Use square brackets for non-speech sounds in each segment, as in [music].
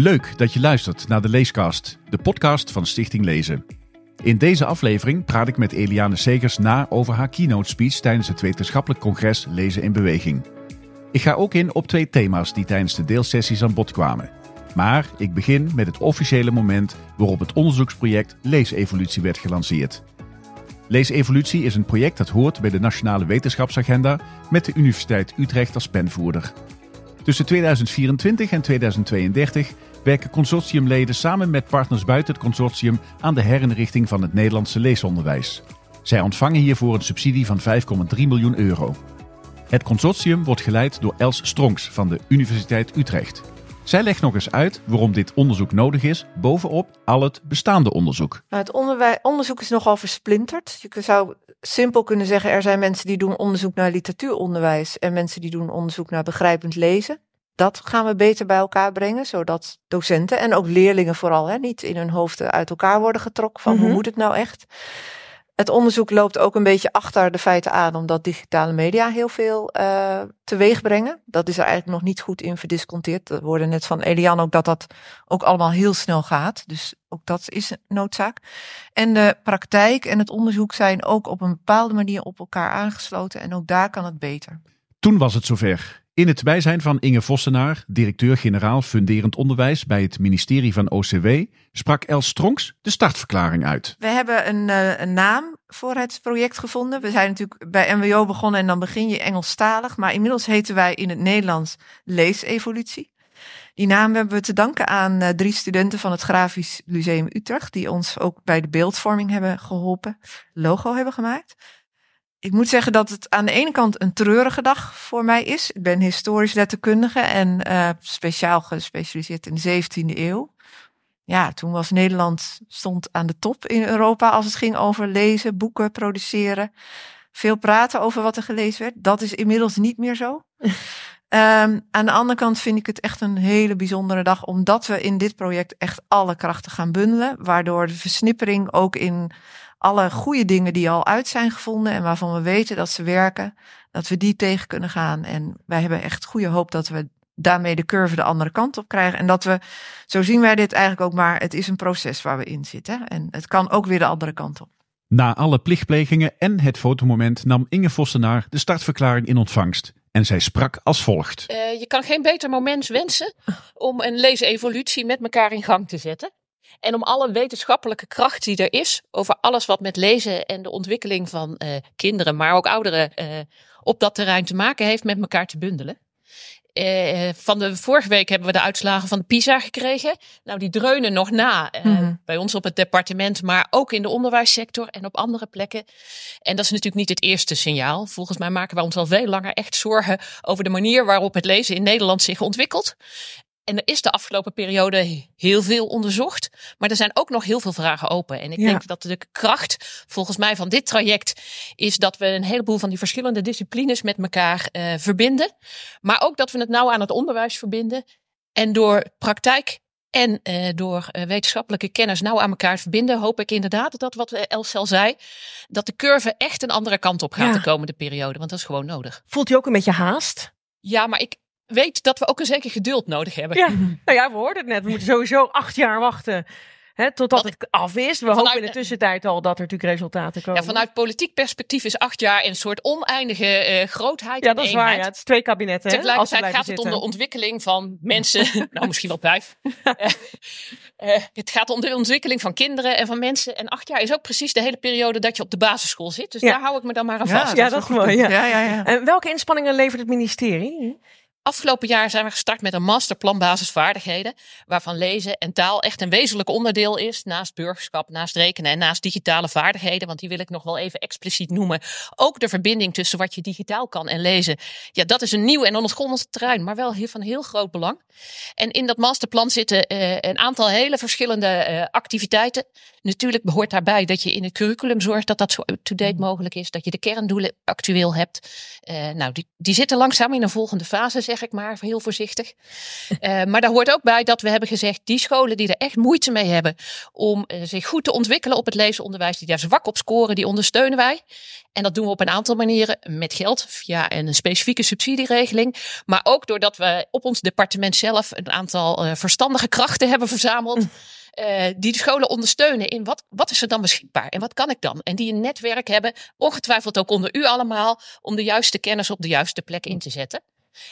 Leuk dat je luistert naar de Leescast, de podcast van Stichting Lezen. In deze aflevering praat ik met Eliane Segers na over haar keynote speech tijdens het wetenschappelijk congres Lezen in Beweging. Ik ga ook in op twee thema's die tijdens de deelsessies aan bod kwamen. Maar ik begin met het officiële moment waarop het onderzoeksproject Leesevolutie werd gelanceerd. Leesevolutie is een project dat hoort bij de Nationale Wetenschapsagenda met de Universiteit Utrecht als penvoerder. Tussen 2024 en 2032 werken consortiumleden samen met partners buiten het consortium aan de herinrichting van het Nederlandse leesonderwijs. Zij ontvangen hiervoor een subsidie van 5,3 miljoen euro. Het consortium wordt geleid door Els Stronks van de Universiteit Utrecht. Zij legt nog eens uit waarom dit onderzoek nodig is, bovenop al het bestaande onderzoek. Nou, het onderzoek is nogal versplinterd. Je zou simpel kunnen zeggen, er zijn mensen die doen onderzoek naar literatuuronderwijs en mensen die doen onderzoek naar begrijpend lezen. Dat gaan we beter bij elkaar brengen, zodat docenten en ook leerlingen vooral hè, niet in hun hoofden uit elkaar worden getrokken van hoe Mhm. moet het nou echt. Het onderzoek loopt ook een beetje achter de feiten aan, omdat digitale media heel veel eh teweeg brengen. Dat is er eigenlijk nog niet goed in verdisconteerd. We hoorden net van Elian ook dat dat ook allemaal heel snel gaat. Dus ook dat is een noodzaak. En de praktijk en het onderzoek zijn ook op een bepaalde manier op elkaar aangesloten. En ook daar kan het beter. Toen was het zover. In het bijzijn van Inge Vossenaar, directeur-generaal funderend onderwijs bij het ministerie van OCW, sprak Els Stronks de startverklaring uit. We hebben een, eh, een naam voor het project gevonden. We zijn natuurlijk bij MWO begonnen en dan begin je Engelstalig. Maar inmiddels heten wij in het Nederlands Leesevolutie. Die naam hebben we te danken aan eh, drie studenten van het Grafisch Lyceum Utrecht. Die ons ook bij de beeldvorming hebben geholpen. Logo hebben gemaakt. Ik moet zeggen dat het aan de ene kant een treurige dag voor mij is. Ik ben historisch letterkundige en eh, speciaal gespecialiseerd in de 17e eeuw. Ja, toen was Nederland stond aan de top in Europa als het ging over lezen, boeken produceren. Veel praten over wat er gelezen werd. Dat is inmiddels niet meer zo. [laughs] Ehm, aan de andere kant vind ik het echt een hele bijzondere dag, omdat we in dit project echt alle krachten gaan bundelen. Waardoor de versnippering ook in alle goede dingen die al uit zijn gevonden en waarvan we weten dat ze werken, dat we die tegen kunnen gaan. En wij hebben echt goede hoop dat we daarmee de curve de andere kant op krijgen. En dat we, zo zien wij dit eigenlijk ook maar, het is een proces waar we in zitten. En het kan ook weer de andere kant op. Na alle plichtplegingen en het fotomoment nam Inge Vossenaar de startverklaring in ontvangst. En zij sprak als volgt. Eh, je kan geen beter moment wensen om een leesevolutie met elkaar in gang te zetten. En om alle wetenschappelijke kracht die er is over alles wat met lezen en de ontwikkeling van eh, kinderen, maar ook ouderen eh, op dat terrein te maken heeft, met elkaar te bundelen. Eh, van de vorige week hebben we de uitslagen van de PISA gekregen. Nou, die dreunen nog na eh, Mhm. bij ons op het departement, maar ook in de onderwijssector en op andere plekken. En dat is natuurlijk niet het eerste signaal. Volgens mij maken wij ons al veel langer echt zorgen over de manier waarop het lezen in Nederland zich ontwikkelt. En er is de afgelopen periode heel veel onderzocht. Maar er zijn ook nog heel veel vragen open. En ik Ja. denk dat de kracht volgens mij van dit traject is dat we een heleboel van die verschillende disciplines met elkaar eh, verbinden. Maar ook dat we het nou aan het onderwijs verbinden. En door praktijk en eh, door eh, wetenschappelijke kennis nou aan elkaar verbinden, hoop ik inderdaad dat wat Els al zei, dat de curve echt een andere kant op gaat Ja. de komende periode. Want dat is gewoon nodig. Voelt u ook een beetje haast? Ja, maar ik weet dat we ook een zeker geduld nodig hebben. Ja, [laughs] nou ja, we hoorden het net. We moeten sowieso acht jaar wachten hè, totdat het af is. We Vanuit- hopen in de tussentijd al dat er natuurlijk resultaten komen. Ja, vanuit politiek perspectief is acht jaar een soort oneindige eh, grootheid. Ja, dat is waar. Ja. Het is twee kabinetten. Tegelijkertijd gaat het om de ontwikkeling van mensen, [laughs] nou misschien wel vijf. Eh, eh, het gaat om de ontwikkeling van kinderen en van mensen. En acht jaar is ook precies de hele periode dat je op de basisschool zit. Dus Ja. daar hou ik me dan maar aan Ja, vast. Ja, dat is mooi. Ja. Ja, ja, ja. En welke inspanningen levert het ministerie? Afgelopen jaar zijn we gestart met een masterplan basisvaardigheden. Waarvan lezen en taal echt een wezenlijk onderdeel is. Naast burgerschap, naast rekenen en naast digitale vaardigheden. Want die wil ik nog wel even expliciet noemen. Ook de verbinding tussen wat je digitaal kan en lezen. Ja, dat is een nieuw en onontgonnen terrein. Maar wel van heel groot belang. En in dat masterplan zitten eh, een aantal hele verschillende eh, activiteiten. Natuurlijk behoort daarbij dat je in het curriculum zorgt dat dat zo up-to-date mogelijk is. Dat je de kerndoelen actueel hebt. Eh, nou, die, die zitten langzaam in een volgende fase, zeg ik maar, heel voorzichtig. Uh, maar daar hoort ook bij dat we hebben gezegd, die scholen die er echt moeite mee hebben om uh, zich goed te ontwikkelen op het leesonderwijs, die daar zwak op scoren, die ondersteunen wij. En dat doen we op een aantal manieren met geld via een specifieke subsidieregeling. Maar ook doordat we op ons departement zelf een aantal uh, verstandige krachten hebben verzameld. Mm. Uh, die de scholen ondersteunen in wat, wat is er dan beschikbaar en wat kan ik dan? En die een netwerk hebben, ongetwijfeld ook onder u allemaal, om de juiste kennis op de juiste plek in te zetten.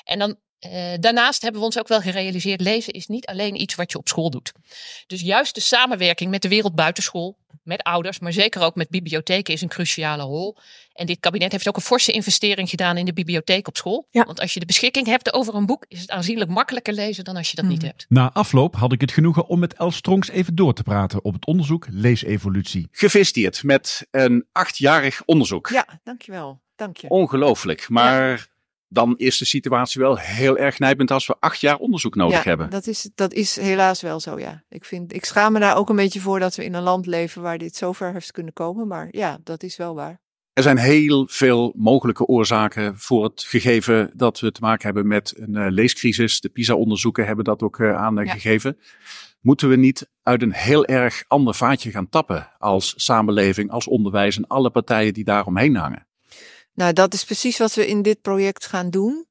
En dan uh, daarnaast hebben we ons ook wel gerealiseerd, lezen is niet alleen iets wat je op school doet. Dus juist de samenwerking met de wereld buitenschool, met ouders, maar zeker ook met bibliotheken is een cruciale rol. En dit kabinet heeft ook een forse investering gedaan in de bibliotheek op school. Ja. Want als je de beschikking hebt over een boek, is het aanzienlijk makkelijker lezen dan als je dat niet Hmm. hebt. Na afloop had ik het genoegen om met Els Strongs even door te praten op het onderzoek Leesevolutie. Gefeliciteerd met een achtjarig onderzoek. Ja, dankjewel. Dank je. Ongelooflijk. Maar dan is de situatie wel heel erg nijpend als we acht jaar onderzoek nodig ja, hebben. Dat is, dat is helaas wel zo, ja. Ik, vind, ik schaam me daar ook een beetje voor dat we in een land leven waar dit zover heeft kunnen komen. Maar ja, dat is wel waar. Er zijn heel veel mogelijke oorzaken voor het gegeven dat we te maken hebben met een uh, leescrisis. De PISA-onderzoeken hebben dat ook uh, aangegeven. Ja. Moeten we niet uit een heel erg ander vaatje gaan tappen als samenleving, als onderwijs en alle partijen die daaromheen hangen? Nou, dat is precies wat we in dit project gaan doen.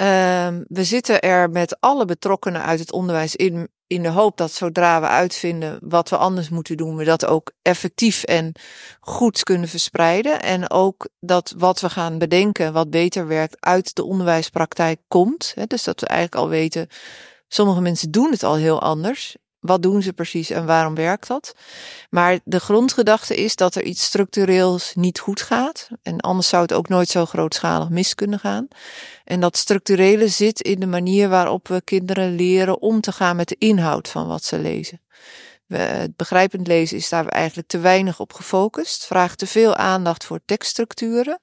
Uh, we zitten er met alle betrokkenen uit het onderwijs in, in de hoop dat zodra we uitvinden wat we anders moeten doen, we dat ook effectief en goed kunnen verspreiden. En ook dat wat we gaan bedenken, wat beter werkt, uit de onderwijspraktijk komt. Dus dat we eigenlijk al weten, sommige mensen doen het al heel anders. Wat doen ze precies en waarom werkt dat? Maar de grondgedachte is dat er iets structureels niet goed gaat. En anders zou het ook nooit zo grootschalig mis kunnen gaan. En dat structurele zit in de manier waarop we kinderen leren om te gaan met de inhoud van wat ze lezen. We, het begrijpend lezen is daar eigenlijk te weinig op gefocust. Vraagt te veel aandacht voor tekststructuren.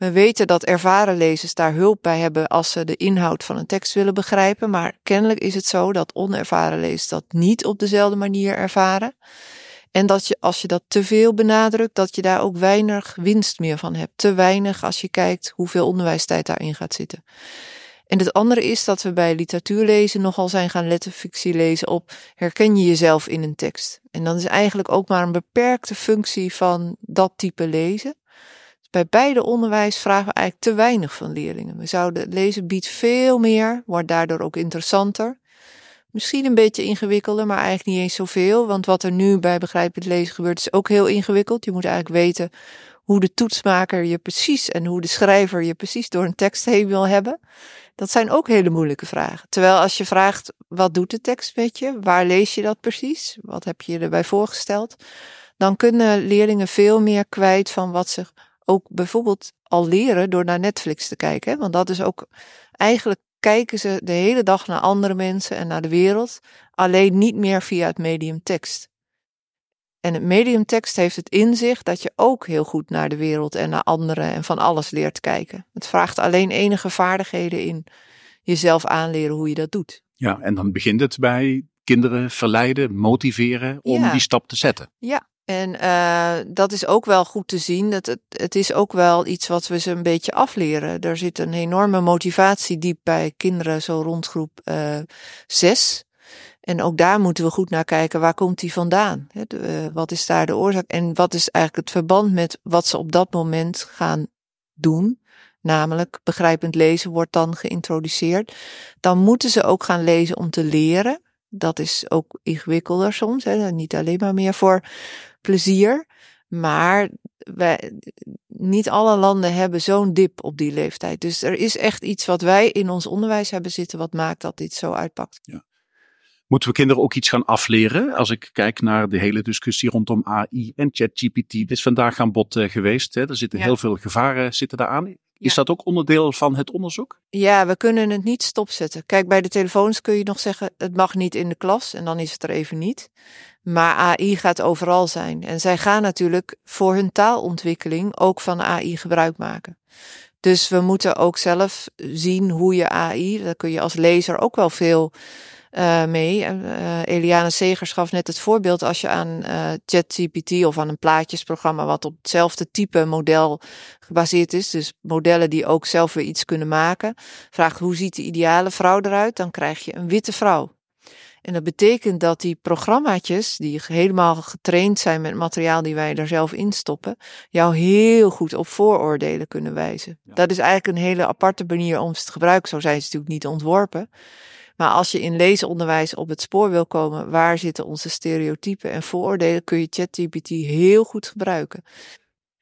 We weten dat ervaren lezers daar hulp bij hebben als ze de inhoud van een tekst willen begrijpen, maar kennelijk is het zo dat onervaren lezers dat niet op dezelfde manier ervaren. En dat je, als je dat te veel benadrukt, dat je daar ook weinig winst meer van hebt. Te weinig als je kijkt hoeveel onderwijstijd daarin gaat zitten. En het andere is dat we bij literatuurlezen nogal zijn gaan letten, fictie lezen op herken je jezelf in een tekst. En dan is eigenlijk ook maar een beperkte functie van dat type lezen. Bij beide onderwijs vragen we eigenlijk te weinig van leerlingen. We zouden lezen biedt veel meer, wordt daardoor ook interessanter. Misschien een beetje ingewikkelder, maar eigenlijk niet eens zoveel. Want wat er nu bij begrijpend lezen gebeurt, is ook heel ingewikkeld. Je moet eigenlijk weten hoe de toetsmaker je precies en hoe de schrijver je precies door een tekst heen wil hebben. Dat zijn ook hele moeilijke vragen. Terwijl als je vraagt, wat doet de tekst met je? Waar lees je dat precies? Wat heb je erbij voorgesteld? Dan kunnen leerlingen veel meer kwijt van wat ze ook bijvoorbeeld al leren door naar Netflix te kijken. Want dat is ook eigenlijk kijken ze de hele dag naar andere mensen en naar de wereld, alleen niet meer via het medium tekst. En het medium tekst heeft het in zich dat je ook heel goed naar de wereld en naar anderen en van alles leert kijken. Het vraagt alleen enige vaardigheden in jezelf aanleren hoe je dat doet. Ja, en dan begint het bij kinderen verleiden, motiveren om Ja. die stap te zetten. Ja, en uh, dat is ook wel goed te zien. Dat het, het is ook wel iets wat we ze een beetje afleren. Er zit een enorme motivatie diep bij kinderen, zo rond groep uh, zes. En ook daar moeten we goed naar kijken, waar komt die vandaan? Uh, wat is daar de oorzaak? En wat is eigenlijk het verband met wat ze op dat moment gaan doen? Namelijk, begrijpend lezen wordt dan geïntroduceerd. Dan moeten ze ook gaan lezen om te leren. Dat is ook ingewikkelder soms. Niet alleen maar meer voor plezier. Maar wij, niet alle landen hebben zo'n dip op die leeftijd. Dus er is echt iets wat wij in ons onderwijs hebben zitten, wat maakt dat dit zo uitpakt. Ja. Moeten we kinderen ook iets gaan afleren? Als ik kijk naar de hele discussie rondom AI en ChatGPT, dit is vandaag aan bod uh, geweest. Hè? Er zitten ja. heel veel gevaren zitten. Is ja. dat ook onderdeel van het onderzoek? Ja, we kunnen het niet stopzetten. Kijk, bij de telefoons kun je nog zeggen, het mag niet in de klas en dan is het er even niet. Maar AI gaat overal zijn. En zij gaan natuurlijk voor hun taalontwikkeling ook van AI gebruik maken. Dus we moeten ook zelf zien hoe je AI, daar kun je als lezer ook wel veel uh, mee. Uh, Eliane Segers gaf net het voorbeeld als je aan uh, ChatGPT of aan een plaatjesprogramma wat op hetzelfde type model gebaseerd is, dus modellen die ook zelf weer iets kunnen maken, vraagt hoe ziet de ideale vrouw eruit, dan krijg je een witte vrouw. En dat betekent dat die programmaatjes, die helemaal getraind zijn met materiaal die wij er zelf in stoppen, jou heel goed op vooroordelen kunnen wijzen. Ja. Dat is eigenlijk een hele aparte manier om ze te gebruiken. Zo zijn ze natuurlijk niet ontworpen. Maar als je in lezenonderwijs op het spoor wil komen, waar zitten onze stereotypen en vooroordelen, kun je ChatGPT heel goed gebruiken.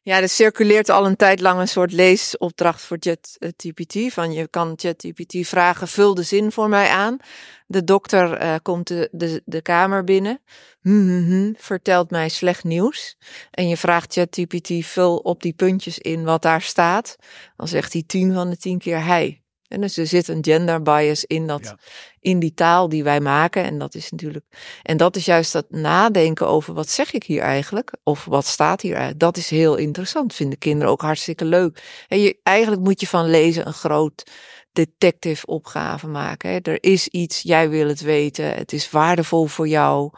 Ja, er circuleert al een tijd lang een soort leesopdracht voor ChatGPT. Van je kan ChatGPT vragen, vul de zin voor mij aan. De dokter uh, komt de, de, de kamer binnen, hm, hm, hm, vertelt mij slecht nieuws. En je vraagt ChatGPT, vul op die puntjes in wat daar staat. Dan zegt hij tien van de tien keer hij. En dus er zit een gender bias in, dat, ja. in die taal die wij maken. En dat is natuurlijk. En dat is juist dat nadenken over wat zeg ik hier eigenlijk? Of wat staat hier eigenlijk? Dat is heel interessant. Vinden kinderen ook hartstikke leuk. En je, eigenlijk moet je van lezen een groot detective opgave maken. Hè? Er is iets, jij wil het weten. Het is waardevol voor jou.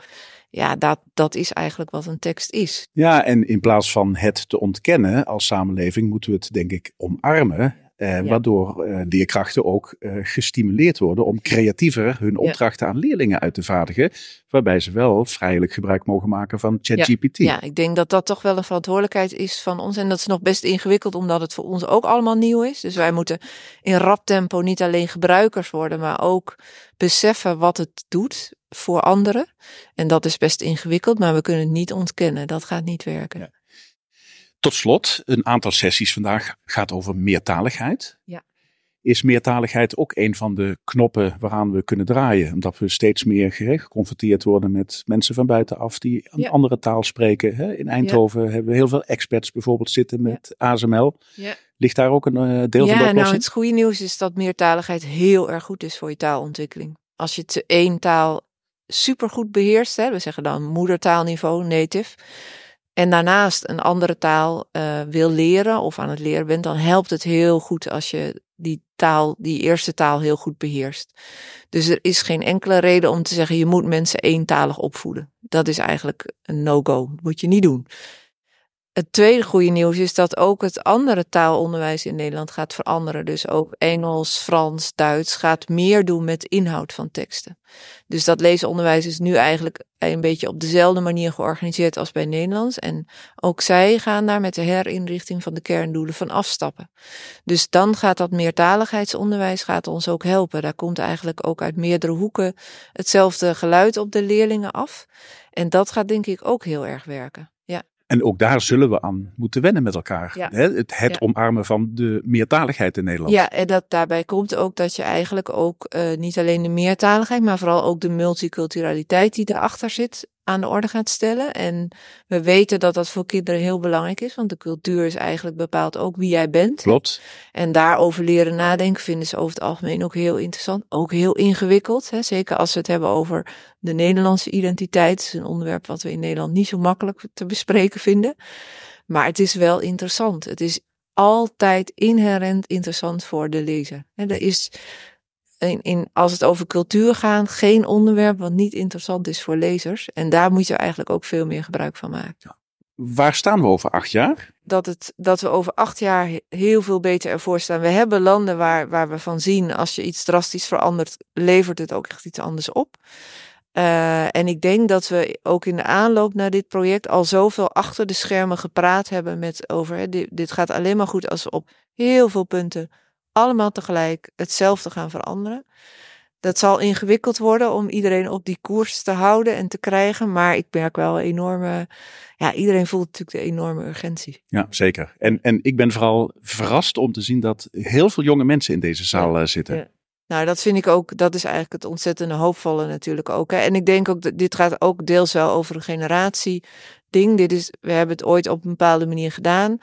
Ja, dat, dat is eigenlijk wat een tekst is. Ja, en in plaats van het te ontkennen als samenleving, moeten we het denk ik omarmen. Uh, Waardoor uh, leerkrachten ook uh, gestimuleerd worden om creatiever hun opdrachten ja. aan leerlingen uit te vaardigen. Waarbij ze wel vrijelijk gebruik mogen maken van ChatGPT. Ja, ja, ik denk dat dat toch wel een verantwoordelijkheid is van ons. En dat is nog best ingewikkeld, omdat het voor ons ook allemaal nieuw is. Dus wij moeten in rap tempo niet alleen gebruikers worden, maar ook beseffen wat het doet voor anderen. En dat is best ingewikkeld, maar we kunnen het niet ontkennen. Dat gaat niet werken. Tot slot, een aantal sessies vandaag gaat over meertaligheid. Ja. Is meertaligheid ook een van de knoppen waaraan we kunnen draaien? Omdat we steeds meer geconfronteerd worden met mensen van buitenaf die een ja. andere taal spreken. In Eindhoven ja. hebben we heel veel experts bijvoorbeeld zitten met ja. ASML. Ligt daar ook een uh, deel van de oplossing? Ja, nou het goede nieuws is dat meertaligheid heel erg goed is voor je taalontwikkeling. Als je te één taal supergoed beheerst, hè, we zeggen dan moedertaalniveau, native en daarnaast een andere taal uh, wil leren of aan het leren bent, dan helpt het heel goed als je die taal, die eerste taal heel goed beheerst. Dus er is geen enkele reden om te zeggen je moet mensen eentalig opvoeden. Dat is eigenlijk een no-go. Dat moet je niet doen. Het tweede goede nieuws is dat ook het andere taalonderwijs in Nederland gaat veranderen. Dus ook Engels, Frans, Duits gaat meer doen met inhoud van teksten. Dus dat leesonderwijs is nu eigenlijk een beetje op dezelfde manier georganiseerd als bij Nederlands. En ook zij gaan daar met de herinrichting van de kerndoelen van afstappen. Dus dan gaat dat meertaligheidsonderwijs gaat ons ook helpen. Daar komt eigenlijk ook uit meerdere hoeken hetzelfde geluid op de leerlingen af. En dat gaat denk ik ook heel erg werken. En ook daar zullen we aan moeten wennen met elkaar. Ja. Het, het ja. omarmen van de meertaligheid in Nederland. Ja, en dat daarbij komt ook dat je eigenlijk ook uh, niet alleen de meertaligheid, maar vooral ook de multiculturaliteit die erachter zit, aan de orde gaat stellen. En we weten dat dat voor kinderen heel belangrijk is, want de cultuur is eigenlijk bepaald ook wie jij bent. Klopt. En daarover leren nadenken vinden ze over het algemeen ook heel interessant. Ook heel ingewikkeld, hè? zeker als we het hebben over de Nederlandse identiteit. Dat is een onderwerp wat we in Nederland niet zo makkelijk te bespreken vinden. Maar het is wel interessant. Het is altijd inherent interessant voor de lezer. Er is in, in, als het over cultuur gaat, geen onderwerp wat niet interessant is voor lezers. En daar moet je eigenlijk ook veel meer gebruik van maken. Ja. Waar staan we over acht jaar? Dat, het, dat we over acht jaar heel veel beter ervoor staan. We hebben landen waar, waar we van zien, als je iets drastisch verandert, levert het ook echt iets anders op. Uh, en ik denk dat we ook in de aanloop naar dit project al zoveel achter de schermen gepraat hebben met over. Hè, dit, dit gaat alleen maar goed als we op heel veel punten allemaal tegelijk hetzelfde gaan veranderen. Dat zal ingewikkeld worden om iedereen op die koers te houden en te krijgen. Maar ik merk wel een enorme. Ja, iedereen voelt natuurlijk de enorme urgentie. Ja, zeker. En, en ik ben vooral verrast om te zien dat heel veel jonge mensen in deze zaal ja, zitten. Ja. Nou, dat vind ik ook, dat is eigenlijk het ontzettende hoopvolle natuurlijk ook. Hè. En ik denk ook, dat dit gaat ook deels wel over een generatie ding. Dit is, we hebben het ooit op een bepaalde manier gedaan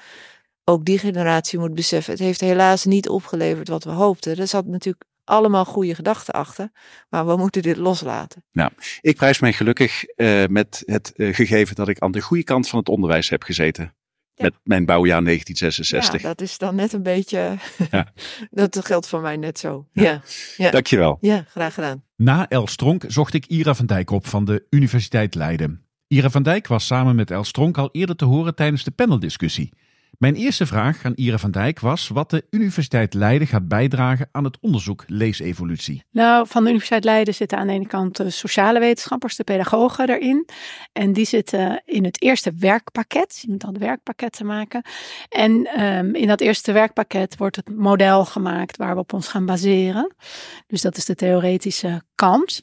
ook die generatie moet beseffen, het heeft helaas niet opgeleverd wat we hoopten. Er zat natuurlijk allemaal goede gedachten achter, maar we moeten dit loslaten. Nou, ik prijs mij gelukkig uh, met het uh, gegeven dat ik aan de goede kant van het onderwijs heb gezeten. Met mijn bouwjaar 1966. Ja, dat is dan net een beetje. [laughs] Ja. [laughs] dat geldt voor mij net zo. Ja. Ja. Dankjewel. ja, graag gedaan. Na El Stronk zocht ik Ira van Dijk op van de Universiteit Leiden. Ira van Dijk was samen met El Stronk al eerder te horen tijdens de paneldiscussie. Mijn eerste vraag aan Ira van Dijk was wat de Universiteit Leiden gaat bijdragen aan het onderzoek leesevolutie. Nou, van de Universiteit Leiden zitten aan de ene kant de sociale wetenschappers, de pedagogen erin. En die zitten in het eerste werkpakket. Je moet dan het werkpakket te maken. En ehm, in dat eerste werkpakket wordt het model gemaakt waar we op ons gaan baseren. Dus dat is de theoretische kant.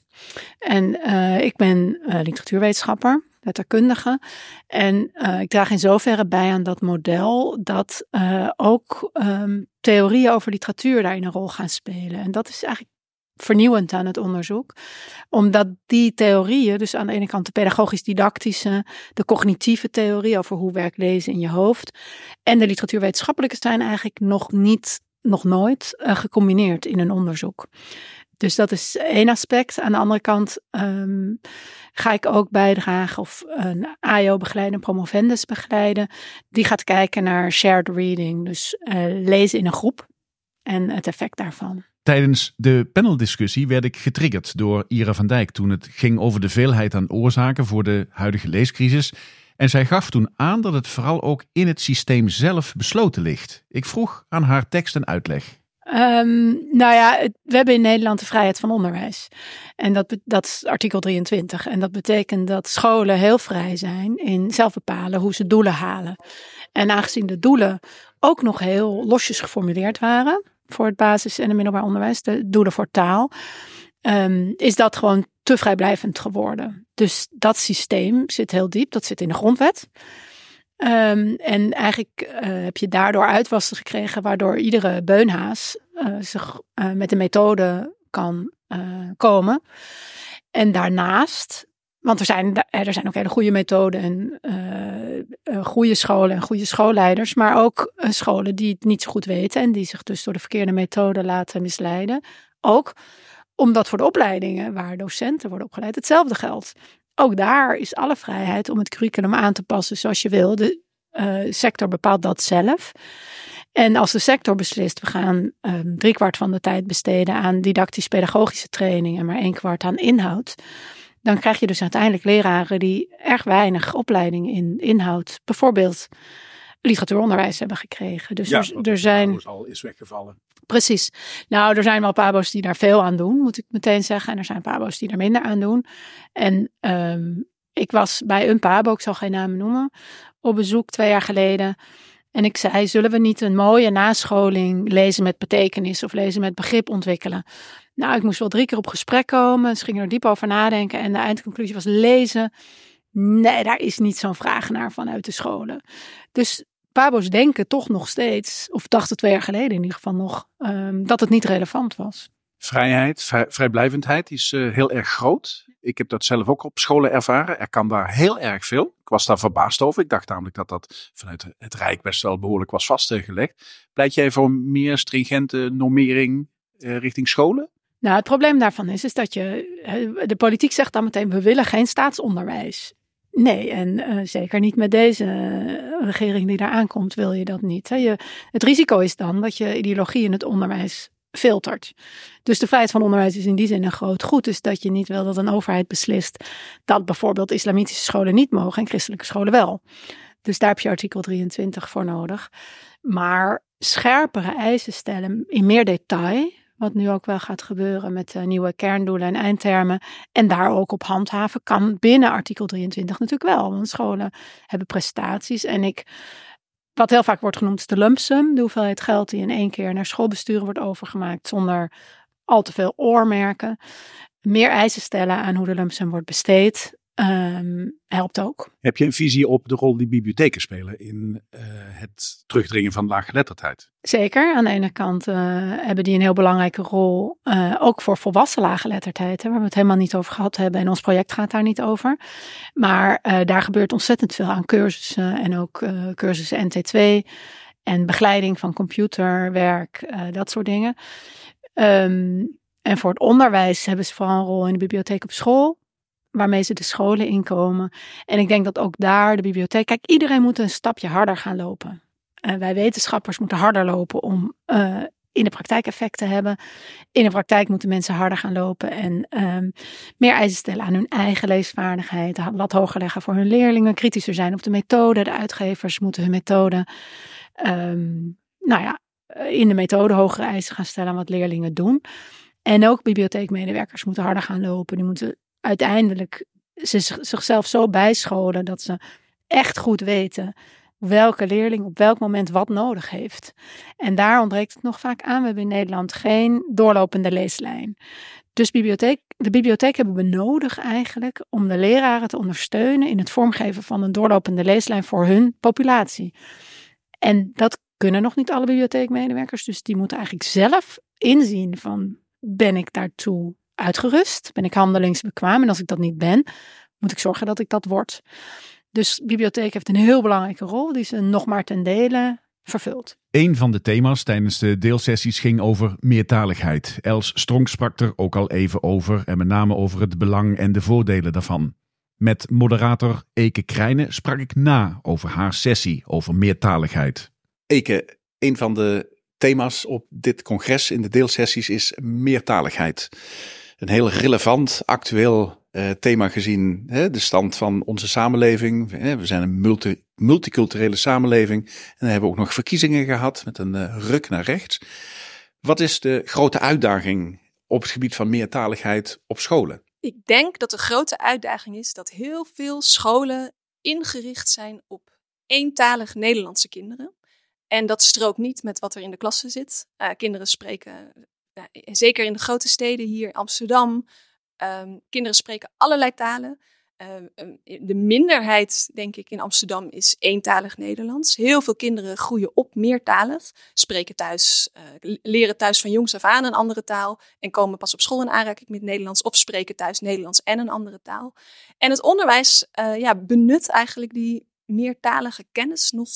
En eh, ik ben eh, literatuurwetenschapper letterkundige. En uh, ik draag in zoverre bij aan dat model dat uh, ook um, theorieën over literatuur daarin een rol gaan spelen. En dat is eigenlijk vernieuwend aan het onderzoek. Omdat die theorieën, dus aan de ene kant de pedagogisch-didactische, de cognitieve theorie over hoe werkt lezen in je hoofd, en de literatuurwetenschappelijke zijn eigenlijk nog niet, nog nooit uh, gecombineerd in een onderzoek. Dus dat is één aspect. Aan de andere kant um, ga ik ook bijdragen of een AIO begeleiden, promovendus begeleiden. Die gaat kijken naar shared reading, dus uh, lezen in een groep en het effect daarvan. Tijdens de paneldiscussie werd ik getriggerd door Ira van Dijk toen het ging over de veelheid aan oorzaken voor de huidige leescrisis. En zij gaf toen aan dat het vooral ook in het systeem zelf besloten ligt. Ik vroeg aan haar tekst en uitleg. Um, nou ja, we hebben in Nederland de vrijheid van onderwijs. En dat, dat is artikel 23. En dat betekent dat scholen heel vrij zijn in zelf bepalen hoe ze doelen halen. En aangezien de doelen ook nog heel losjes geformuleerd waren voor het basis- en het middelbaar onderwijs, de doelen voor taal, um, is dat gewoon te vrijblijvend geworden. Dus dat systeem zit heel diep, dat zit in de grondwet. Um, en eigenlijk uh, heb je daardoor uitwassen gekregen, waardoor iedere beunhaas uh, zich uh, met een methode kan komen. En daarnaast, want er zijn, er zijn ook hele goede methoden en goede scholen en goede schoolleiders, maar ook scholen die het niet zo goed weten en die zich dus door de verkeerde methode laten misleiden. Ook omdat voor de opleidingen waar docenten worden opgeleid hetzelfde geldt. Ook daar is alle vrijheid om het curriculum aan te passen zoals je wil. De uh, sector bepaalt dat zelf. En als de sector beslist, we gaan um, driekwart van de tijd besteden aan didactisch-pedagogische training en maar een kwart aan inhoud. Dan krijg je dus uiteindelijk leraren die erg weinig opleiding in inhoud, bijvoorbeeld literatuuronderwijs hebben gekregen. Dus ja, er, er zijn. al is weggevallen. Precies. Nou, er zijn wel pabo's die daar veel aan doen, moet ik meteen zeggen. En er zijn pabo's die er minder aan doen. En um, ik was bij een pabo, ik zal geen namen noemen, op bezoek twee jaar geleden. En ik zei, zullen we niet een mooie nascholing lezen met betekenis of lezen met begrip ontwikkelen? Nou, ik moest wel drie keer op gesprek komen. Ze gingen er diep over nadenken. En de eindconclusie was lezen. Nee, daar is niet zo'n vraag naar vanuit de scholen. Dus Pabo's denken toch nog steeds, of dachten twee jaar geleden in ieder geval nog, um, dat het niet relevant was. Vrijheid, vrij, vrijblijvendheid is uh, heel erg groot. Ik heb dat zelf ook op scholen ervaren. Er kan daar heel erg veel. Ik was daar verbaasd over. Ik dacht namelijk dat dat vanuit het Rijk best wel behoorlijk was vastgelegd. Pleit jij voor meer stringente normering uh, richting scholen? Nou, het probleem daarvan is, is dat je, de politiek zegt dan meteen, we willen geen staatsonderwijs. Nee, en uh, zeker niet met deze regering die daar aankomt, wil je dat niet. Hè. Het risico is dan dat je ideologie in het onderwijs filtert. Dus de vrijheid van onderwijs is in die zin een groot goed. Dus dat je niet wil dat een overheid beslist dat bijvoorbeeld islamitische scholen niet mogen en christelijke scholen wel. Dus daar heb je artikel 23 voor nodig. Maar scherpere eisen stellen in meer detail wat nu ook wel gaat gebeuren met uh, nieuwe kerndoelen en eindtermen. En daar ook op handhaven kan binnen artikel 23 natuurlijk wel. Want scholen hebben prestaties. En ik, wat heel vaak wordt genoemd, is de lump sum. De hoeveelheid geld die in één keer naar schoolbesturen wordt overgemaakt zonder al te veel oormerken. Meer eisen stellen aan hoe de lump sum wordt besteed. Um, helpt ook. Heb je een visie op de rol die bibliotheken spelen in uh, het terugdringen van laaggeletterdheid? Zeker. Aan de ene kant uh, hebben die een heel belangrijke rol, uh, ook voor volwassen laaggeletterdheid, hè, waar we het helemaal niet over gehad hebben. En ons project gaat daar niet over. Maar daar gebeurt ontzettend veel aan cursussen en ook cursussen NT2 en begeleiding van computerwerk, dat soort dingen. Um, en voor het onderwijs hebben ze vooral een rol in de bibliotheek op school waarmee ze de scholen inkomen. En ik denk dat ook daar de bibliotheek. Kijk, iedereen moet een stapje harder gaan lopen. Wij wetenschappers moeten harder lopen om uh, in de praktijk effect te hebben. In de praktijk moeten mensen harder gaan lopen en um, meer eisen stellen aan hun eigen leesvaardigheid. Wat hoger leggen voor hun leerlingen. Kritischer zijn op de methode. De uitgevers moeten hun methode. Um, nou ja, in de methode hogere eisen gaan stellen aan wat leerlingen doen. En ook bibliotheekmedewerkers moeten harder gaan lopen. Die moeten uiteindelijk zichzelf zo bijscholen dat ze echt goed weten welke leerling op welk moment wat nodig heeft. En daar ontbreekt het nog vaak aan. We hebben in Nederland geen doorlopende leeslijn. Dus bibliotheek, de bibliotheek hebben we nodig eigenlijk om de leraren te ondersteunen in het vormgeven van een doorlopende leeslijn voor hun populatie. En dat kunnen nog niet alle bibliotheekmedewerkers, dus die moeten eigenlijk zelf inzien van ben ik daartoe uitgerust? Ben ik handelingsbekwaam? En als ik dat niet ben, moet ik zorgen dat ik dat word. Dus bibliotheek heeft een heel belangrijke rol die ze nog maar ten dele vervult. Een van de thema's tijdens de deelsessies ging over meertaligheid. Els Stronk sprak er ook al even over en met name over het belang en de voordelen daarvan. Met moderator Eke Krijnen sprak ik na over haar sessie over meertaligheid. Eke, een van de thema's op dit congres in de deelsessies is meertaligheid. Een heel relevant, actueel uh, thema gezien hè, de stand van onze samenleving. We zijn een multi, multiculturele samenleving. En dan hebben we ook nog verkiezingen gehad met een uh, ruk naar rechts. Wat is de grote uitdaging op het gebied van meertaligheid op scholen? Ik denk dat de grote uitdaging is dat heel veel scholen ingericht zijn op eentalig Nederlandse kinderen. En dat strookt niet met wat er in de klassen zit. Uh, kinderen spreken, zeker in de grote steden hier, Amsterdam, Um, kinderen spreken allerlei talen. Um, de minderheid, denk ik, in Amsterdam is eentalig Nederlands. Heel veel kinderen groeien op meertalig, spreken thuis, uh, leren thuis van jongs af aan een andere taal en komen pas op school in aanraking met Nederlands of spreken thuis Nederlands en een andere taal. En het onderwijs uh, ja, benut eigenlijk die meertalige kennis nog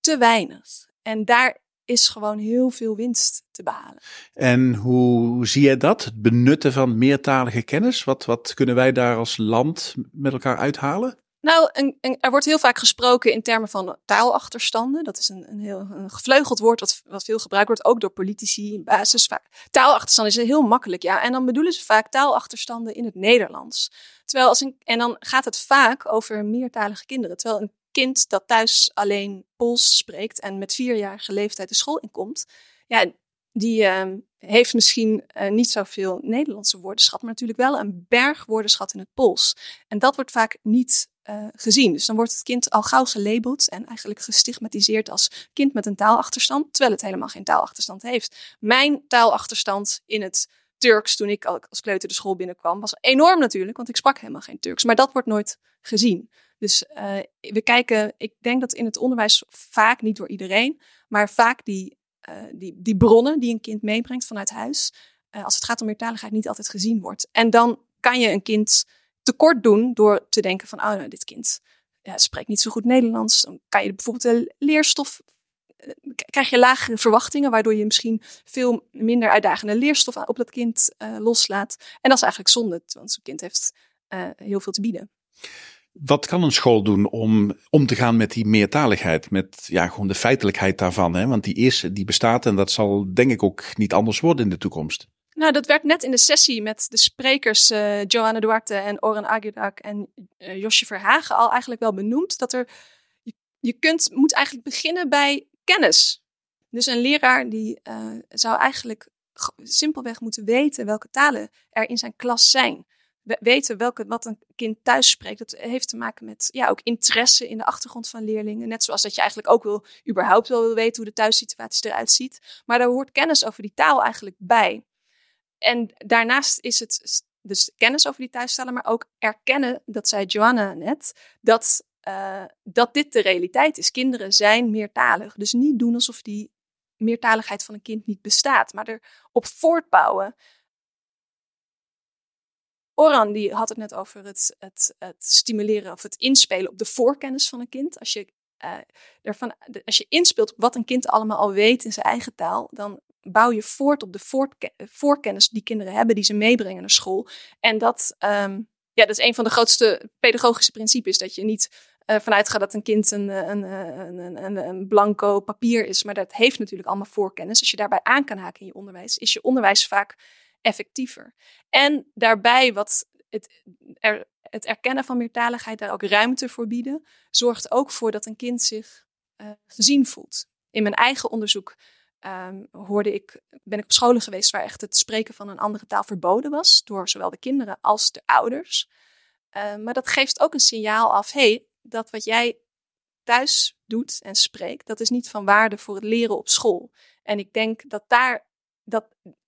te weinig. En daar is gewoon heel veel winst te behalen. En hoe zie jij dat? Het benutten van meertalige kennis? Wat, wat kunnen wij daar als land met elkaar uithalen? Nou, een, een, er wordt heel vaak gesproken in termen van taalachterstanden. Dat is een, een heel een gevleugeld woord wat, wat veel gebruikt wordt, ook door politici basis. Taalachterstanden is heel makkelijk, ja. En dan bedoelen ze vaak taalachterstanden in het Nederlands. Terwijl als een, en dan gaat het vaak over meertalige kinderen. Terwijl een kind dat thuis alleen Pools spreekt en met vierjarige leeftijd de school inkomt, ja, die uh, heeft misschien uh, niet zoveel Nederlandse woordenschat, maar natuurlijk wel een berg woordenschat in het Pools. En dat wordt vaak niet uh, gezien. Dus dan wordt het kind al gauw gelabeld en eigenlijk gestigmatiseerd als kind met een taalachterstand, terwijl het helemaal geen taalachterstand heeft. Mijn taalachterstand in het Turks toen ik als kleuter de school binnenkwam was enorm natuurlijk, want ik sprak helemaal geen Turks. Maar dat wordt nooit gezien. Dus uh, we kijken, ik denk dat in het onderwijs vaak, niet door iedereen, maar vaak die, uh, die, die bronnen die een kind meebrengt vanuit huis, uh, als het gaat om meertaligheid, niet altijd gezien wordt. En dan kan je een kind tekort doen door te denken van, oh nou, dit kind ja, spreekt niet zo goed Nederlands. Dan kan je bijvoorbeeld de leerstof krijg je lagere verwachtingen, waardoor je misschien veel minder uitdagende leerstof op dat kind uh, loslaat. En dat is eigenlijk zonde, want zo'n kind heeft uh, heel veel te bieden. Wat kan een school doen om om te gaan met die meertaligheid, met ja, gewoon de feitelijkheid daarvan? Hè? Want die is, die bestaat en dat zal denk ik ook niet anders worden in de toekomst. Nou, dat werd net in de sessie met de sprekers uh, Johanna Duarte en Oren Agudak en uh, Josje Verhagen al eigenlijk wel benoemd. Dat er, je, je kunt, moet eigenlijk beginnen bij kennis. Dus een leraar die uh, zou eigenlijk simpelweg moeten weten welke talen er in zijn klas zijn weten welke, wat een kind thuis spreekt. Dat heeft te maken met ja, ook interesse in de achtergrond van leerlingen. Net zoals dat je eigenlijk ook wil, überhaupt wel wil weten hoe de thuissituatie eruit ziet. Maar daar hoort kennis over die taal eigenlijk bij. En daarnaast is het dus kennis over die thuistalen, maar ook erkennen, dat zei Joanna net, dat, uh, dat dit de realiteit is. Kinderen zijn meertalig. Dus niet doen alsof die meertaligheid van een kind niet bestaat, maar erop voortbouwen Oran die had het net over het, het, het stimuleren of het inspelen op de voorkennis van een kind. Als je, uh, ervan, als je inspeelt op wat een kind allemaal al weet in zijn eigen taal, dan bouw je voort op de voorkennis die kinderen hebben, die ze meebrengen naar school. En dat, um, ja, dat is een van de grootste pedagogische principes. Dat je niet vanuit gaat dat een kind een, een, een, een, een blanco papier is. Maar dat heeft natuurlijk allemaal voorkennis. Als je daarbij aan kan haken in je onderwijs, is je onderwijs vaak effectiever. En daarbij wat het, het erkennen van meertaligheid, daar ook ruimte voor bieden, zorgt ook voor dat een kind zich gezien voelt. In mijn eigen onderzoek um, hoorde ik, ben ik op scholen geweest waar echt het spreken van een andere taal verboden was, door zowel de kinderen als de ouders. Uh, maar dat geeft ook een signaal af, hey, dat wat jij thuis doet en spreekt, dat is niet van waarde voor het leren op school. En ik denk dat daar, dat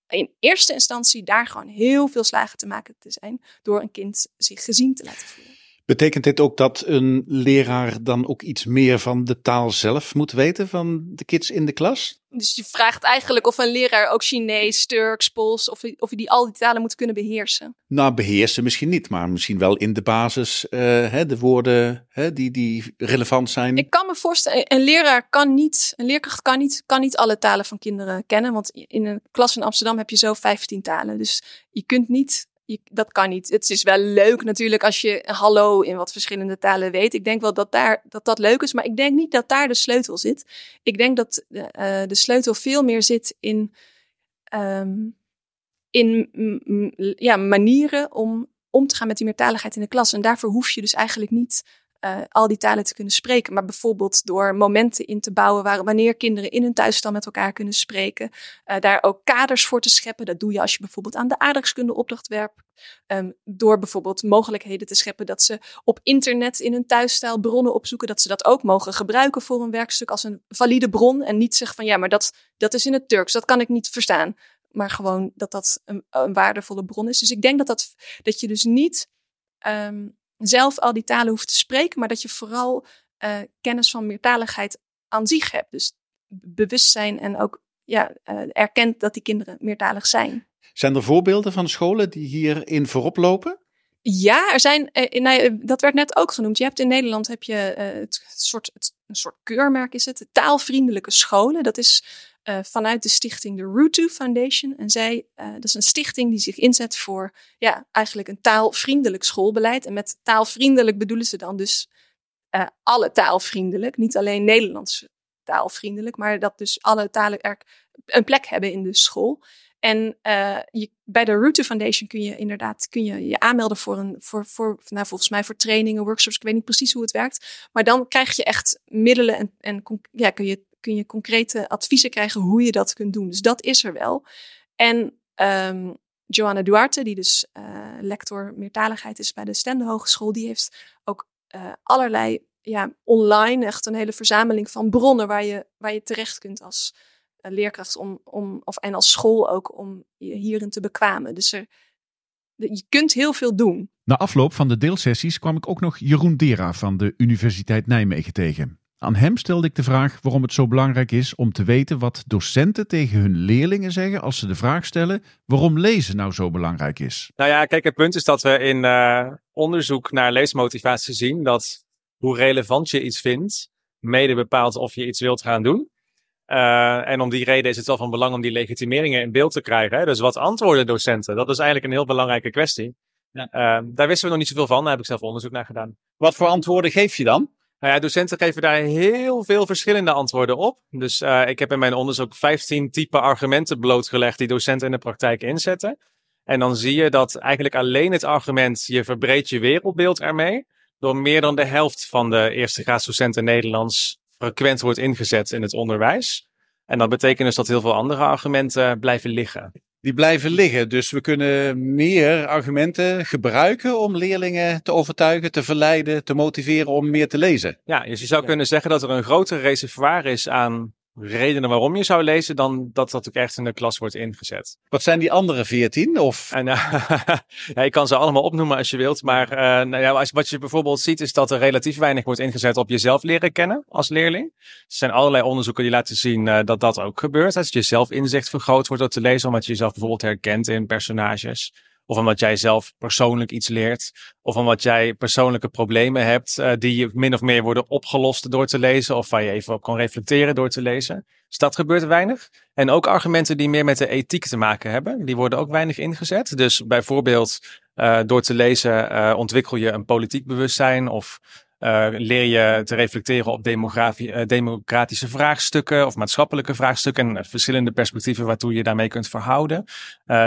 in eerste instantie daar gewoon heel veel slagen te maken te zijn door een kind zich gezien te laten voelen. Betekent dit ook dat een leraar dan ook iets meer van de taal zelf moet weten van de kids in de klas? Dus je vraagt eigenlijk of een leraar ook Chinees, Turks, Pools, of, of die al die talen moet kunnen beheersen. Nou, beheersen misschien niet, maar misschien wel in de basis uh, hè, de woorden hè, die, die relevant zijn. Ik kan me voorstellen, een leraar kan niet, een leerkracht kan niet, kan niet alle talen van kinderen kennen. Want in een klas in Amsterdam heb je zo 15 talen. Dus je kunt niet dat kan niet. Het is wel leuk natuurlijk als je hallo in wat verschillende talen weet. Ik denk wel dat daar, dat, dat leuk is, maar ik denk niet dat daar de sleutel zit. Ik denk dat de sleutel veel meer zit in, um, in ja, manieren om om te gaan met die meertaligheid in de klas. En daarvoor hoef je dus eigenlijk niet uh, al die talen te kunnen spreken. Maar bijvoorbeeld door momenten in te bouwen waar, wanneer kinderen in hun thuisstal met elkaar kunnen spreken. Uh, daar ook kaders voor te scheppen. Dat doe je als je bijvoorbeeld aan de aardrijkskunde opdracht werpt. Um, door bijvoorbeeld mogelijkheden te scheppen dat ze op internet in hun thuisstijl bronnen opzoeken. Dat ze dat ook mogen gebruiken voor een werkstuk als een valide bron. En niet zeggen van ja, maar dat, dat is in het Turks. Dat kan ik niet verstaan. Maar gewoon dat dat een, waardevolle bron is. Dus ik denk dat, dat, dat je dus niet um, zelf al die talen hoeft te spreken, maar dat je vooral uh, kennis van meertaligheid aan zich hebt. Dus bewustzijn en ook ja, uh, erkent dat die kinderen meertalig zijn. Zijn er voorbeelden van scholen die hierin voorop lopen? Ja, er zijn, uh, nou, dat werd net ook genoemd. Je hebt in Nederland heb je het, soort, het, een soort keurmerk is het, taalvriendelijke scholen. Dat is uh, vanuit de stichting de Rutu Foundation. En zij, uh, dat is een stichting die zich inzet voor ja, eigenlijk een taalvriendelijk schoolbeleid. En met taalvriendelijk bedoelen ze dan dus alle taalvriendelijk. Niet alleen Nederlands taalvriendelijk, maar dat dus alle talen er een plek hebben in de school. En je, bij de Rutu Foundation kun je inderdaad kun je, je aanmelden voor een voor, voor nou, volgens mij voor trainingen, workshops. Ik weet niet precies hoe het werkt. Maar dan krijg je echt middelen en, en ja, kun je kun je concrete adviezen krijgen hoe je dat kunt doen. Dus dat is er wel. En um, Johanna Duarte, die dus uh, lector meertaligheid is bij de Stende Hogeschool, die heeft ook uh, allerlei ja, online echt een hele verzameling van bronnen waar je, waar je terecht kunt als leerkracht om, om, of, en als school ook om je hierin te bekwamen. Dus er, je kunt heel veel doen. Na afloop van de deelsessies kwam ik ook nog Jeroen Dera van de Universiteit Nijmegen tegen. Aan hem stelde ik de vraag waarom het zo belangrijk is om te weten wat docenten tegen hun leerlingen zeggen als ze de vraag stellen waarom lezen nou zo belangrijk is. Nou ja, kijk, het punt is dat we in uh, onderzoek naar leesmotivatie zien dat hoe relevant je iets vindt, mede bepaalt of je iets wilt gaan doen. Uh, en om die reden is het wel van belang om die legitimeringen in beeld te krijgen. Hè? Dus wat antwoorden docenten? Dat is eigenlijk een heel belangrijke kwestie. Ja. Uh, daar wisten we nog niet zoveel van, daar heb ik zelf onderzoek naar gedaan. Wat voor antwoorden geef je dan? Nou ja, docenten geven daar heel veel verschillende antwoorden op. Dus uh, ik heb in mijn onderzoek 15 type argumenten blootgelegd die docenten in de praktijk inzetten. En dan zie je dat eigenlijk alleen het argument je verbreedt je wereldbeeld ermee, door meer dan de helft van de eerste graadsdocenten Nederlands frequent wordt ingezet in het onderwijs. En dat betekent dus dat heel veel andere argumenten blijven liggen die blijven liggen. Dus we kunnen meer argumenten gebruiken om leerlingen te overtuigen, te verleiden, te motiveren om meer te lezen. Ja, dus je zou kunnen zeggen dat er een groter reservoir is aan redenen waarom je zou lezen, dan dat dat ook echt in de klas wordt ingezet. Wat zijn die andere veertien? Of? En, uh, [laughs] ja, ik kan ze allemaal opnoemen als je wilt, maar uh, nou ja, als, wat je bijvoorbeeld ziet is dat er relatief weinig wordt ingezet op jezelf leren kennen als leerling. Er zijn allerlei onderzoeken die laten zien uh, dat dat ook gebeurt. Als je zelfinzicht vergroot wordt door te lezen, omdat je jezelf bijvoorbeeld herkent in personages. Of omdat jij zelf persoonlijk iets leert. Of omdat jij persoonlijke problemen hebt uh, die min of meer worden opgelost door te lezen. Of waar je even op kan reflecteren door te lezen. Dus dat gebeurt weinig. En ook argumenten die meer met de ethiek te maken hebben. Die worden ook weinig ingezet. Dus bijvoorbeeld Uh, door te lezen uh, ontwikkel je een politiek bewustzijn of uh, leer je te reflecteren op democratische vraagstukken of maatschappelijke vraagstukken en verschillende perspectieven waartoe je daarmee kunt verhouden.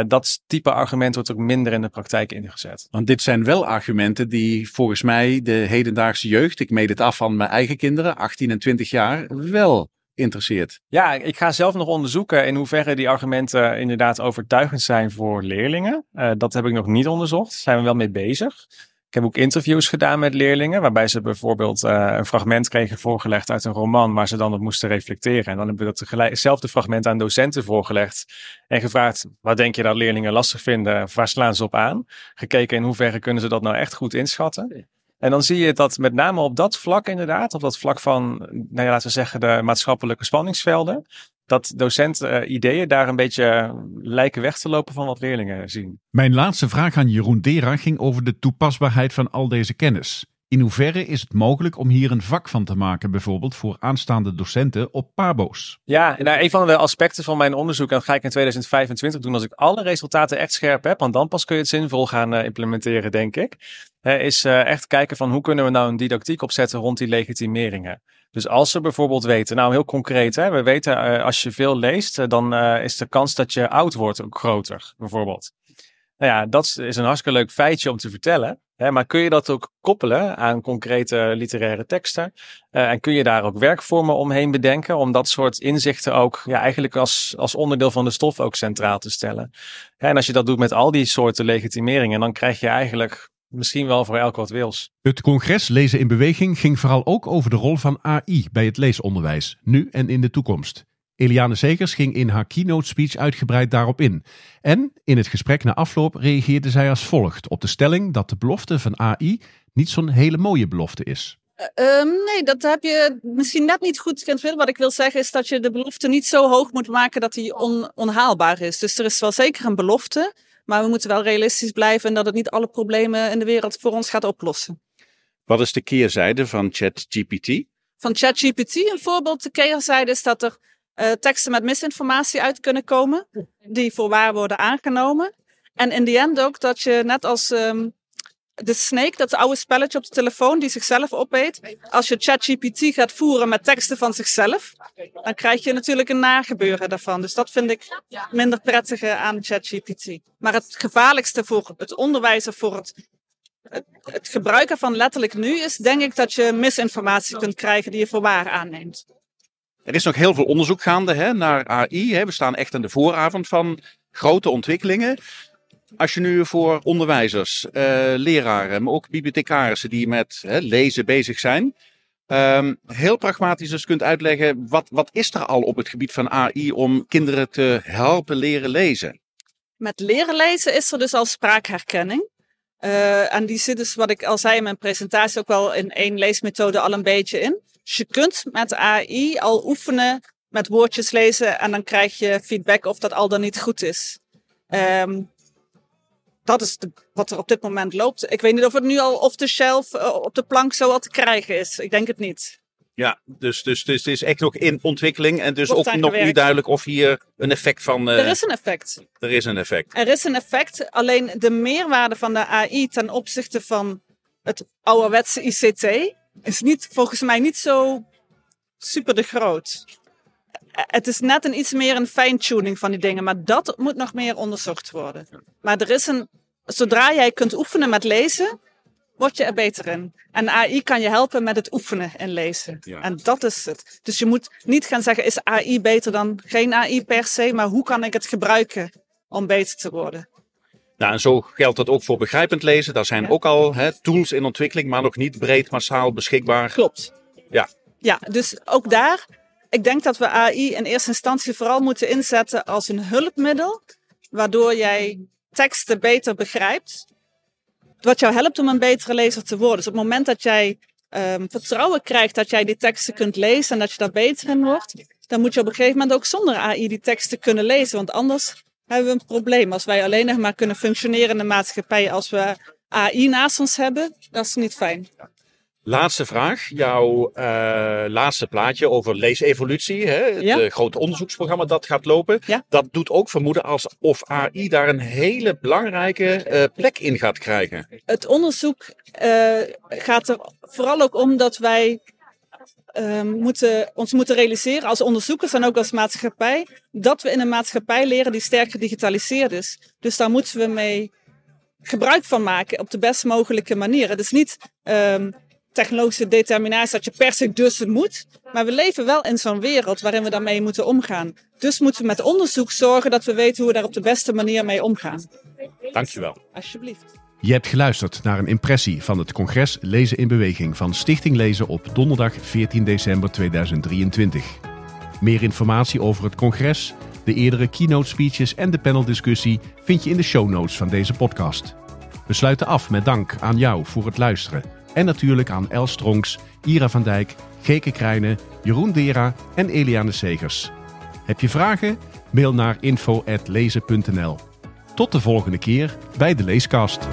dat type argument wordt ook minder in de praktijk ingezet. Want dit zijn wel argumenten die volgens mij de hedendaagse jeugd, ik meet het af van mijn eigen kinderen, 18 en 20 jaar, wel interesseert. Ja, ik ga zelf nog onderzoeken in hoeverre die argumenten inderdaad overtuigend zijn voor leerlingen. Uh, dat heb ik nog niet onderzocht. Daar zijn we wel mee bezig. Ik heb ook interviews gedaan met leerlingen, waarbij ze bijvoorbeeld uh, een fragment kregen voorgelegd uit een roman, waar ze dan op moesten reflecteren. En dan hebben we dat tegelijkertijd fragment aan docenten voorgelegd en gevraagd, wat denk je dat leerlingen lastig vinden? Waar slaan ze op aan? Gekeken in hoeverre kunnen ze dat nou echt goed inschatten. En dan zie je dat met name op dat vlak inderdaad, op dat vlak van, nou ja, laten we zeggen, de maatschappelijke spanningsvelden, dat docenten uh, ideeën daar een beetje lijken weg te lopen van wat leerlingen zien. Mijn laatste vraag aan Jeroen Dera ging over de toepasbaarheid van al deze kennis. In hoeverre is het mogelijk om hier een vak van te maken, bijvoorbeeld voor aanstaande docenten op PABO's? Ja, nou, een van de aspecten van mijn onderzoek, en dat ga ik in 2025 doen als ik alle resultaten echt scherp heb, want dan pas kun je het zinvol gaan uh, implementeren, denk ik. Uh, is uh, echt kijken van hoe kunnen we nou een didactiek opzetten rond die legitimeringen. Dus als ze bijvoorbeeld weten, nou heel concreet, hè, we weten als je veel leest, dan is de kans dat je oud wordt ook groter, bijvoorbeeld. Nou ja, dat is een hartstikke leuk feitje om te vertellen. Hè, maar kun je dat ook koppelen aan concrete literaire teksten? En kun je daar ook werkvormen omheen bedenken om dat soort inzichten ook ja, eigenlijk als, als onderdeel van de stof ook centraal te stellen? En als je dat doet met al die soorten legitimeringen, dan krijg je eigenlijk misschien wel voor elk wat wils. Het congres Lezen in Beweging ging vooral ook over de rol van AI bij het leesonderwijs, nu en in de toekomst. Eliane Segers ging in haar keynote speech uitgebreid daarop in. En in het gesprek na afloop reageerde zij als volgt op de stelling dat de belofte van AI niet zo'n hele mooie belofte is. Uh, nee, dat heb je misschien net niet goed gekend. Wat ik wil zeggen is dat je de belofte niet zo hoog moet maken dat die on, onhaalbaar is. Dus er is wel zeker een belofte, maar we moeten wel realistisch blijven en dat het niet alle problemen in de wereld voor ons gaat oplossen. Wat is de keerzijde van ChatGPT? Van ChatGPT, een voorbeeld, de keerzijde is dat er uh, teksten met misinformatie uit kunnen komen, die voor waar worden aangenomen. En in die end ook dat je net als um, de Snake, dat oude spelletje op de telefoon die zichzelf opeet, als je ChatGPT gaat voeren met teksten van zichzelf, dan krijg je natuurlijk een nagebeuren daarvan. Dus dat vind ik minder prettige aan ChatGPT. Maar het gevaarlijkste voor het onderwijs of voor het het, het gebruiken van letterlijk nu is, denk ik, dat je misinformatie kunt krijgen die je voor waar aanneemt. Er is nog heel veel onderzoek gaande hè, naar AI. Hè. We staan echt aan de vooravond van grote ontwikkelingen. Als je nu voor onderwijzers, uh, leraren, maar ook bibliothecarissen die met lezen bezig zijn, um, heel pragmatisch dus kunt uitleggen, wat, wat is er al op het gebied van AI om kinderen te helpen leren lezen? Met leren lezen is er dus al spraakherkenning. Uh, en die zit dus, wat ik al zei in mijn presentatie, ook wel in één leesmethode al een beetje in. Dus je kunt met AI al oefenen met woordjes lezen en dan krijg je feedback of dat al dan niet goed is. Um, dat is de, wat er op dit moment loopt. Ik weet niet of het nu al off the shelf uh, op de plank zo al te krijgen is. Ik denk het niet. Ja, dus, dus, dus het is echt nog in ontwikkeling en dus ook nog niet duidelijk of hier een effect van. Uh, er is een effect. Er is een effect. Er is een effect. Alleen de meerwaarde van de AI ten opzichte van het ouderwetse ICT is niet, volgens mij niet zo super de groot. Het is net een iets meer een fine-tuning van die dingen, maar dat moet nog meer onderzocht worden. Maar er is een, zodra jij kunt oefenen met lezen, word je er beter in. En AI kan je helpen met het oefenen en lezen. Ja. En dat is het. Dus je moet niet gaan zeggen, is AI beter dan geen AI per se, maar hoe kan ik het gebruiken om beter te worden? Nou, en zo geldt dat ook voor begrijpend lezen. Daar zijn ja. ook al hè, tools in ontwikkeling, maar nog niet breed massaal beschikbaar. Klopt. Ja. Ja, dus ook daar, ik denk dat we AI in eerste instantie vooral moeten inzetten als een hulpmiddel, waardoor jij teksten beter begrijpt. Wat jou helpt om een betere lezer te worden. Dus op het moment dat jij um, vertrouwen krijgt dat jij die teksten kunt lezen en dat je daar beter in wordt, dan moet je op een gegeven moment ook zonder AI die teksten kunnen lezen. Want anders hebben we een probleem. Als wij alleen nog maar kunnen functioneren in de maatschappij als we AI naast ons hebben, dat is niet fijn. Laatste vraag. Jouw uh, laatste plaatje over leesevolutie. Hè? Het Ja. uh, grote onderzoeksprogramma dat gaat lopen. Ja. Dat doet ook vermoeden alsof AI daar een hele belangrijke uh, plek in gaat krijgen. Het onderzoek uh, gaat er vooral ook om dat wij uh, moeten, ons moeten realiseren als onderzoekers en ook als maatschappij. Dat we in een maatschappij leren die sterk gedigitaliseerd is. Dus daar moeten we mee gebruik van maken op de best mogelijke manier. Het is niet um, technologische determinatie dat je per se dus het moet. Maar we leven wel in zo'n wereld waarin we daarmee moeten omgaan. Dus moeten we met onderzoek zorgen dat we weten hoe we daar op de beste manier mee omgaan. Dankjewel. Alsjeblieft. Je hebt geluisterd naar een impressie van het congres Lezen in Beweging van Stichting Lezen op donderdag 14 december 2023. Meer informatie over het congres, de eerdere keynote speeches en de paneldiscussie vind je in de show notes van deze podcast. We sluiten af met dank aan jou voor het luisteren. En natuurlijk aan El Stronks, Ira van Dijk, Geke Krijnen, Jeroen Dera en Eliane Segers. Heb je vragen? Mail naar info.lezen.nl. Tot de volgende keer bij de Leeskast.